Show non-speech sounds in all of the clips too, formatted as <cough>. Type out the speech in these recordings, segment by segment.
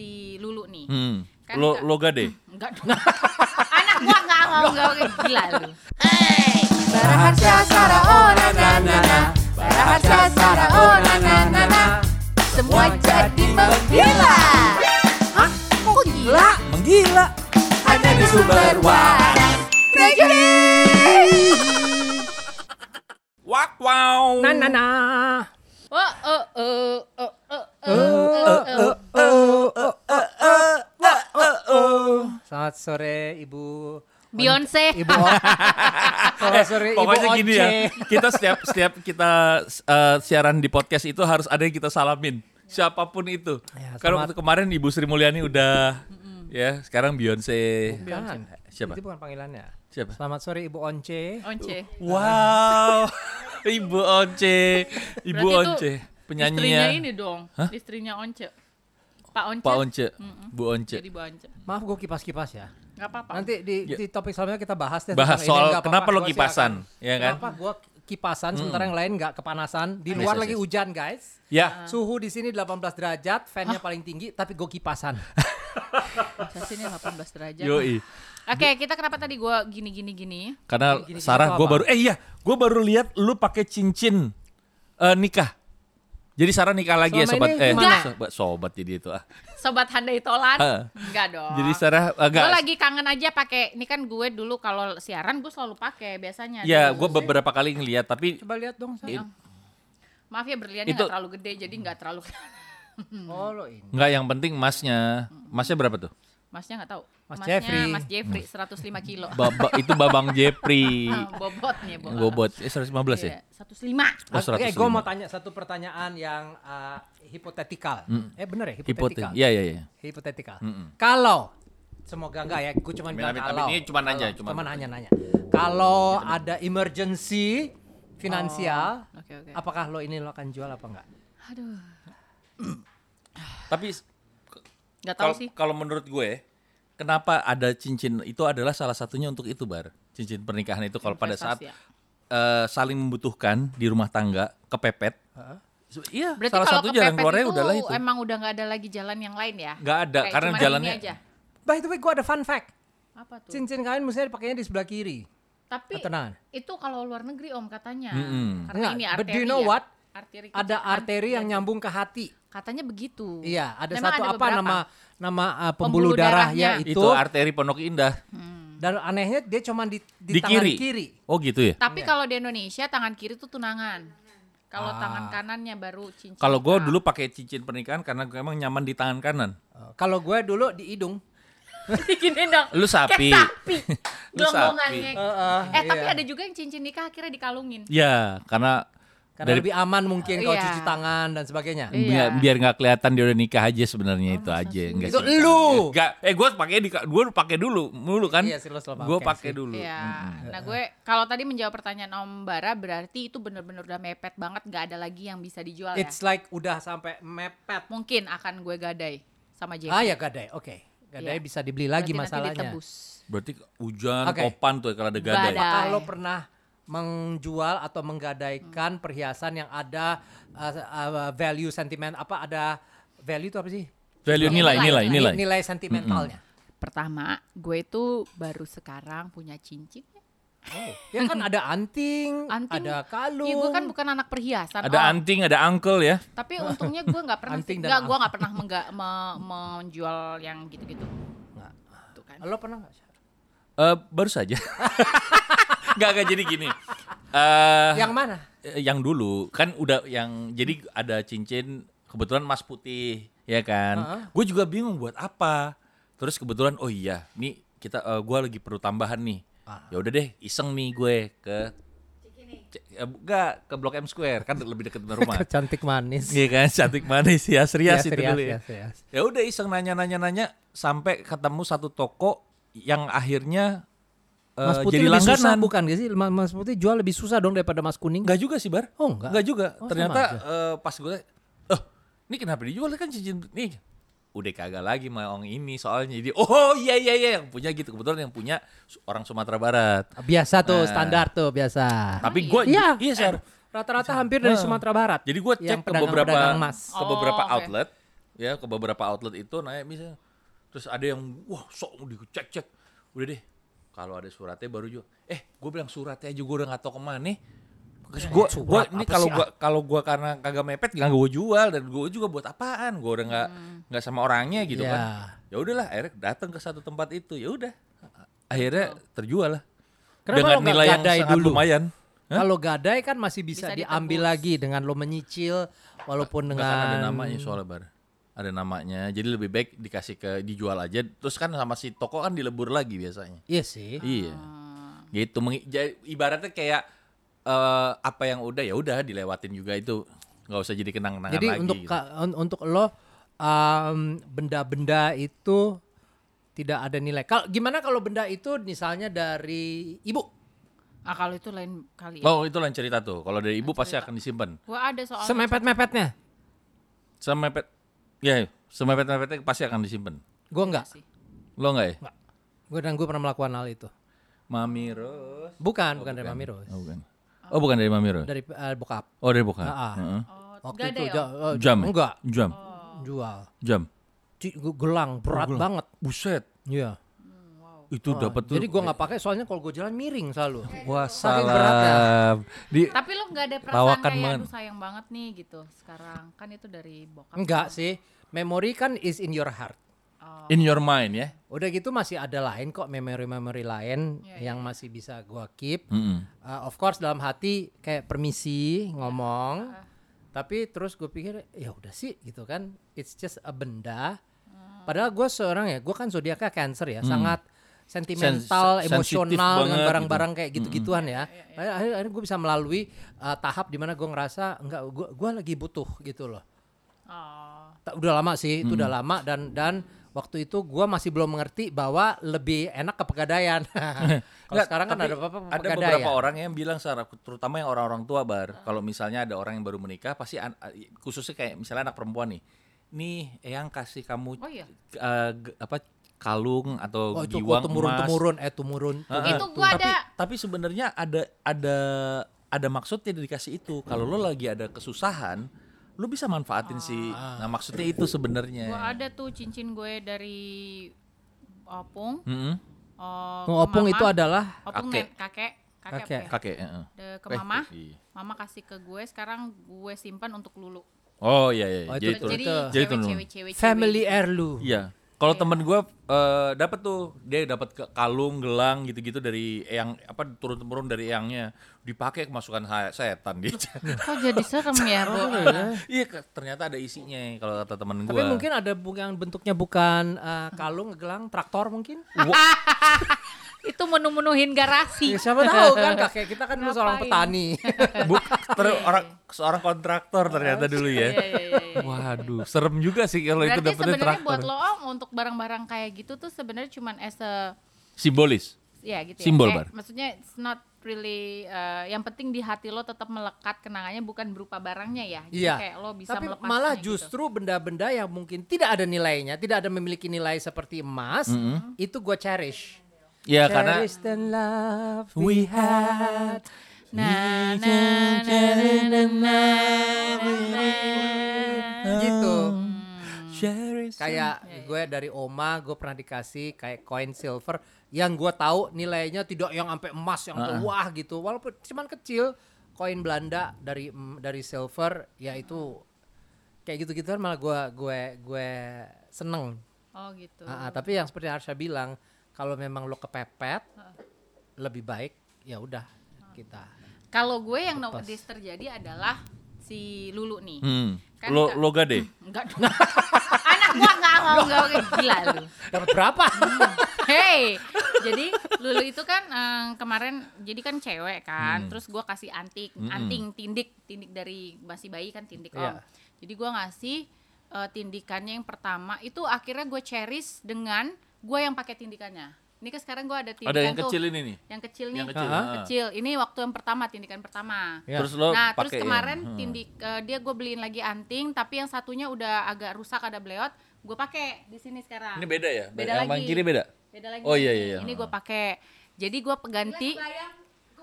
si Lulu nih. Hmm. Kan Lo enggak. lo gade. <laughs> Enggak dong. Anak gua enggak mau enggak gila lu. Baraharsa Sara oh na na na na Baraharsa Sara oh na na na na Semua jadi menggila Hah? Kok gila? Menggila. Hanya di sumber waras Tragedi Wak wow. Na na na. Oh, oh, oh, oh. Selamat sore Ibu Beyonce. Ibu <laughs> Selamat sore Ibu Pokoknya gini ya, Once. kita setiap setiap kita eh, siaran di podcast itu harus ada yang kita salamin, siapa pun itu. Ya, Kalau kemarin Ibu Sri Mulyani udah, ya sekarang Beyonce. Bukan. Siapa? Itu bukan panggilannya. Siapa? Selamat sore Ibu Once. Once. Wow, <laughs> Ibu Once, Ibu Berarti itu Once, Istrinya ini dong. Istrinya Once. Pak Once. Pak Once, Bu Once. Jadi Bu Once. Maaf gue kipas-kipas ya. Enggak apa-apa. Nanti di, Ya. di topik selanjutnya kita bahas deh. Bahas ini. soal Nggak kenapa lo kipasan, akan- ya kan? Kenapa gue kipasan sementara yang lain nggak kepanasan. Di Yes, luar yes, lagi yes. hujan guys. Ya, Suhu di sini 18 derajat, fan-nya paling tinggi, tapi gue kipasan. <laughs> Saya sini 18 derajat. yoi. Oke, kita kenapa tadi gua gini gini gini? Karena Gini-gini Sarah, tuh gue apa? baru, eh iya, gue baru lihat lu pakai cincin eh, nikah. Jadi Sarah nikah lagi ya Selama sobat, ini eh gimana? sobat, sobat jadi itu ah. Sobat Handai Tolan? Enggak dong. Jadi Sarah agak, Gue lagi kangen aja pakai ini kan gue dulu kalau siaran gue selalu pakai biasanya. ya gue beberapa kali ngeliat tapi Coba lihat dong. it- Saya. Maaf ya berliannya Itu- nggak terlalu gede jadi nggak terlalu Oh lo ini. nggak yang penting emasnya, emasnya berapa tuh? Masnya nggak tahu. Mas Masnya Jeffrey. Mas Jeffrey 105 kilo. <laughs> Baba, itu Babang. <laughs> Ah, Bobotnya bobot. Bobot, eh 115 ya? Iya, 105. Oh, Oke, 105. gue mau tanya satu pertanyaan yang uh, hipotetikal. Eh bener ya, Hipote. hipotetikal. Iya, iya, iya. Hipotetikal. Mm-mm. Kalau semoga enggak ya, gue cuma bilang kalau. Ini cuman nanya, cuman hanya nanya. Kalau ada emergency finansial, Oke oke. apakah lo ini lo akan jual apa enggak? Aduh, Tapi nggak tahu kalau sih. kalau menurut gue, kenapa ada cincin itu adalah salah satunya untuk itu bar. Cincin pernikahan itu kalau pada saat ya. eh, saling membutuhkan di rumah tangga kepepet. So, iya, Berarti salah kalau satu jalan kepepet keluarnya itu udahlah itu. emang udah nggak ada lagi jalan yang lain ya? Nggak ada, Kayak karena jalannya- aja. By the way, gue ada fun fact. Apa tuh? Cincin kawin mestinya dipakainya di sebelah kiri. Tapi nah. itu kalau luar negeri om katanya. Mm-mm. Karena Enggak, ini but arteri do you know ya. what? Arteri Ada kecil- arteri yang nyambung ke hati. Katanya begitu. Iya, ada Memang satu ada apa beberapa. nama nama uh, Pembuluh pembuluh darahnya darahnya. itu. Itu arteri Pondok Indah Dan anehnya dia cuma di, di, di tangan kiri. kiri. Oh gitu ya. Tapi kalau di Indonesia tangan kiri itu tunangan. Kalau Ah. tangan kanannya baru cincin. Kalau gue dulu pakai cincin pernikahan karena gue emang nyaman di tangan kanan. Uh, Kalau gue dulu di hidung. <laughs> Gini dong. Lu sapi. Kayak sapi. <laughs> Lu sapi. Eh tapi iya. ada juga yang cincin nikah akhirnya dikalungin. Ya, karena Karena dari lebih aman mungkin kalau Iya. cuci tangan dan sebagainya. Iya. biar, nggak kelihatan dia udah nikah aja sebenarnya itu aja. Enggak Itu lu. Enggak, eh gue pakai di gue pakai dulu, mulu kan. Iya sih, lu selalu Gue pakai sih. dulu. Iya. Mm-mm. Nah gue kalau tadi menjawab pertanyaan Om Bara berarti itu bener-bener udah mepet banget nggak ada lagi yang bisa dijual ya. It's like udah sampai mepet. Mungkin akan gue gadai sama Jeffrey. Ah ya gadai, oke. Gadai Iya. bisa dibeli lagi Berarti nanti masalahnya. ditebus. Berarti hujan, Oke. topan tuh kalau ada gadai. Lo pernah menjual atau menggadaikan perhiasan yang ada uh, uh, value sentimen apa ada value itu apa sih? Value nilai, Nilai, nilai, nilai. Nilai sentimentalnya. Pertama, gue itu baru sekarang punya cincin. Oh, ya kan ada anting, Anting. ada kalung. Iya, gue kan bukan anak perhiasan. Ada Om. anting, ada uncle ya. Tapi untungnya gue nggak pernah nggak gue nggak pernah mengga, me- menjual yang gitu-gitu. Tuh kan. Lo pernah nggak? Eh baru saja. <laughs> Enggak, enggak jadi gini. Eh Yang mana? eh, yang dulu kan udah yang jadi ada cincin kebetulan emas putih ya kan. Heeh. Gue juga bingung buat apa. Terus kebetulan oh iya, nih kita eh, gua lagi perlu tambahan nih. Ah. Ya udah deh, iseng nih gue ke enggak ke Blok M Square kan lebih dekat dengan rumah. <laughs> Cantik manis. Iya kan, cantik manis <laughs> ya, serius itu dulu ya. Ya udah iseng nanya-nanya-nanya sampai ketemu satu toko yang akhirnya Mas putih jadi lebih susah bukan gak sih? Ma- Mas putih jual lebih susah dong daripada mas kuning. Enggak juga sih, Bar. Oh, enggak. Enggak juga. Oh, Ternyata eh, pas gue, oh, ini kenapa dijual kan cincin nih? Udah kagak lagi mau ini soalnya. Jadi, oh iya iya iya yang punya gitu. Kebetulan yang punya orang Sumatera Barat. Biasa tuh, Nah. standar tuh, biasa. Tapi gue Iya, iya, Sar. Rata-rata hampir dari. Sumatera Barat. Jadi gue cek ke beberapa emas. ke beberapa Oh, outlet ya ke beberapa outlet itu naik misalnya terus ada yang wah sok mau dicek cek udah deh kalau ada suratnya baru jual eh gue bilang suratnya aja gue udah nggak tahu ke mana Terus gua, Surat gua ini kalau sih, gua kalau gua karena kagak mepet nggak gue jual. Dan gue juga buat apaan? Gue udah nggak nggak sama orangnya gitu Ya. kan. Ya udahlah akhirnya datang ke satu tempat itu. Ya udah akhirnya terjual lah. Kenapa dengan lo nggak nilai yang sangat dulu? lumayan. Hah? Kalau gadai kan masih bisa, Bisa diambil lagi dengan lo menyicil walaupun dengan ada namanya soalnya bar ada namanya jadi lebih baik dikasih ke dijual aja terus kan sama si toko kan dilebur lagi biasanya Iya sih. iya gitu mengi- ja- ibaratnya kayak eh, apa yang udah ya udah dilewatin juga itu nggak usah jadi kenang-kenangan Jadi lagi untuk gitu. ka- un- untuk lo um, benda-benda itu tidak ada nilai. Kalau gimana kalau benda itu misalnya dari ibu? Ah kalau itu lain kali ya. oh itu lain cerita tuh kalau dari ibu pasti akan disimpan Gua ada soal Semepet-mepetnya? semepet ya semepet mepetnya pasti akan disimpan Gue enggak. sih. lo nggak ya Gue dan gue pernah melakukan hal itu. Mami Ros Bukan, bukan dari Mami Rose. oh, bukan oh bukan dari Mami Ros Dari eh, bokap. oh dari bukan Ah, ah. Heeh. Oh, Waktu gak itu ada ya? ja- eh, jam? Enggak, jam jual. jam Ci- gu- gelang berat banget. buset Iya. Itu dapat tuh Jadi gue nggak pakai soalnya kalau gue jalan miring selalu. Wah salam. Di Tapi lo nggak ada perasaan kayak banget. aduh sayang banget nih gitu sekarang. Kan itu dari bokap. Enggak sih. Memori kan is in your heart. in your mind ya. Udah gitu masih ada lain kok memori-memori lain Iya, yang masih bisa gua keep. Mm-mm. Uh, of course dalam hati kayak permisi ngomong. Ah. Tapi terus gue pikir ya udah sih gitu kan. It's just a benda. Ah. Padahal gue seorang ya, gue kan zodiaknya Cancer ya, sangat sentimental, Sen- emosional dengan banget barang-barang kayak gitu-gituan Iya, ya. Akhirnya, akhirnya, akhirnya gue bisa melalui uh, tahap di mana gue ngerasa enggak, gue gua lagi butuh gitu loh. Oh. Udah lama sih, itu udah lama dan dan waktu itu gua masih belum mengerti bahwa lebih enak ke pegadaian. <laughs> Kalau Nggak, sekarang kan ada apa-apa Ada beberapa orang yang bilang secara terutama yang orang-orang tua bar, kalau misalnya ada orang yang baru menikah pasti an- khususnya kayak misalnya anak perempuan nih. Nih, yang kasih kamu Oh iya. ge- apa kalung atau Oh itu giwang temurun emas. temurun eh temurun. Ah, Itu ah. gua tapi, ada. Tapi sebenarnya ada ada ada maksudnya dikasih itu. Kalau lo lagi ada kesusahan, lo bisa manfaatin sih. Nah, maksudnya itu sebenarnya. Gua ada tuh cincin gue dari opung. Mm-mm. Oh, Oh, ke opung mama. itu adalah opung kakek. kakek. Kakek. Kakek. ya? Kakek, heeh. De- ke Eh, mama. iya. Mama kasih ke gue. Sekarang gue simpan untuk lulu. Oh iya iya. Oh, itu- jadi itu-. Jadi Jadi cewek-cewek cewek. family heirloom. Iya. Kalau temen gue eh dapat tuh dia dapat ke- kalung, gelang gitu-gitu dari yang apa turun temurun dari eyangnya dipakai kemasukan setan dia. <laughs> Kok jadi serem ya, Bu? Iya ke- ternyata ada isinya kalau kata temen gue. Tapi mungkin ada yang bentuknya bukan eh, kalung, gelang, traktor mungkin. <laughs> Itu menu-menuhin garasi. Ya, siapa tahu kan kakek kita kan dulu seorang Ngapain? petani. <laughs> Buk, ter- orang seorang kontraktor ternyata dulu ya. Iya, iya, iya, iya. Waduh, serem juga sih kalau itu Berarti dapetnya sebenarnya traktor. buat lo Om, untuk barang-barang kayak gitu tuh sebenarnya cuman as a Simbolis. ya gitu Simbol, ya. Bar. maksudnya it's not really uh, yang penting di hati lo tetap melekat kenangannya bukan berupa barangnya ya. Jadi Iya. kayak lo bisa Tapi malah gitu. justru benda-benda yang mungkin tidak ada nilainya, tidak ada memiliki nilai seperti emas, itu gue cherish. Ya karena Cherish the love we had. Nah, nah, nah, nah, Kayak gue dari oma, gue pernah dikasih kayak koin silver yang gue tahu nilainya tidak yang sampai emas yang sampai wah gitu. Walaupun cuman kecil, koin Belanda dari dari silver ya itu kayak gitu-gitu kan malah gue gue gue seneng. Oh gitu. Ah, tapi yang seperti Arsha bilang, kalau memang lo kepepet, lebih baik ya udah kita. Kalau gue yang notice terjadi adalah si Lulu nih. Hmm. Kan lo lo gade. Enggak <laughs> gua enggak mau enggak oke, gila lu. Dapat berapa? Hey, jadi Lulu itu kan eh, kemarin jadi kan cewek kan, Hmm. terus gua kasih antik, anting, tindik, tindik dari masih bayi kan tindik om. Iya. Jadi gua ngasih eh, tindikannya yang pertama itu akhirnya gue cherish dengan gua yang pakai tindikannya. Ini kan sekarang gua ada tindikan Ada yang tuh, kecil ini nih. yang kecil nih, Yang kecil. Ah. kecil. Ini waktu yang pertama tindikan pertama. Ya. Terus lo Nah, terus yang- kemarin hmm. tindik eh, dia gue beliin lagi anting, tapi yang satunya udah agak rusak ada bleot, gue pakai di sini sekarang. Ini beda ya? Beda yang lagi. kiri beda? Beda lagi. Oh, iya, iya, iya. Ini gue pakai. Jadi gue peganti.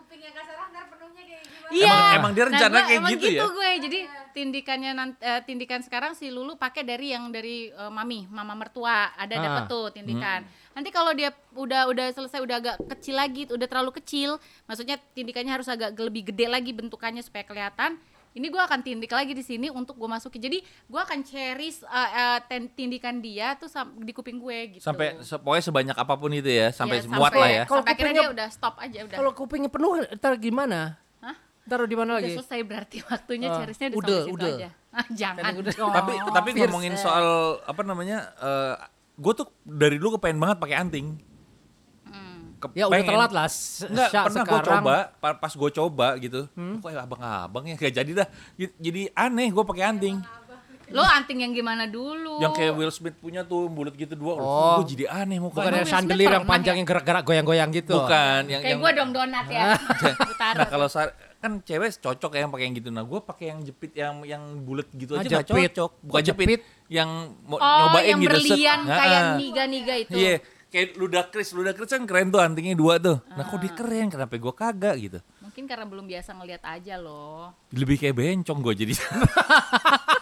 Kupingnya Kak Sarah ntar penuhnya kayak gimana? Iya. Emang- emang dia rencana gua- kayak emang gitu ya? gue. Jadi tindikannya nan- eh, tindikan sekarang si Lulu pakai dari yang dari eh, mami, mama mertua. Ada Ah. dapet tuh tindikan. Nanti kalau dia udah udah selesai udah agak kecil lagi, udah terlalu kecil, maksudnya tindikannya harus agak lebih gede lagi bentukannya supaya kelihatan. Ini gue akan tindik lagi di sini untuk gue masukin. Jadi gue akan cherish eh, eh, ten- tindikan dia tuh di kuping gue gitu. Sampai se- pokoknya sebanyak apa pun itu ya, sampai Iya, muat lah ya. Kalau Sampai akhirnya kupingnya- dia udah stop aja udah. Kalau kupingnya penuh ntar gimana? Hah? Taruh di mana Udah lagi? selesai berarti waktunya Oh, cherishnya udah udah, situ udah. aja. Ah, jangan udah. dong. Tapi tapi ngomongin soal apa namanya? gue tuh dari dulu kepengen banget pakai anting. Ya udah Kepengen. telat lah. Sya, pernah gue coba, pa- pas gue coba gitu. Kok ya abang-abang ya kayak jadi dah. Jadi aneh gue pakai anting. Lo anting yang gimana dulu? Yang kayak Will Smith punya tuh bulat gitu dua. Oh. gue jadi aneh mau Bukan yang chandelier yang panjang ya? yang gerak-gerak goyang-goyang gitu. Bukan yang kayak yang gue dong donat ya. <laughs> Nah kalau kan cewek cocok ya yang pakai yang gitu. Nah gue pakai yang jepit yang yang bulat gitu Ah, aja nggak jepit. cocok. Bukan jepit. jepit. Yang mau oh, nyobain yang gitu. berlian Nah, kayak ah. niga-niga itu. Iya, kayak ludacris, ludacris kan keren tuh antingnya dua tuh. Nah kok Ah. dia keren, kenapa gue kagak gitu? Mungkin karena belum biasa ngelihat aja loh. Lebih kayak bencong gue jadi. <laughs>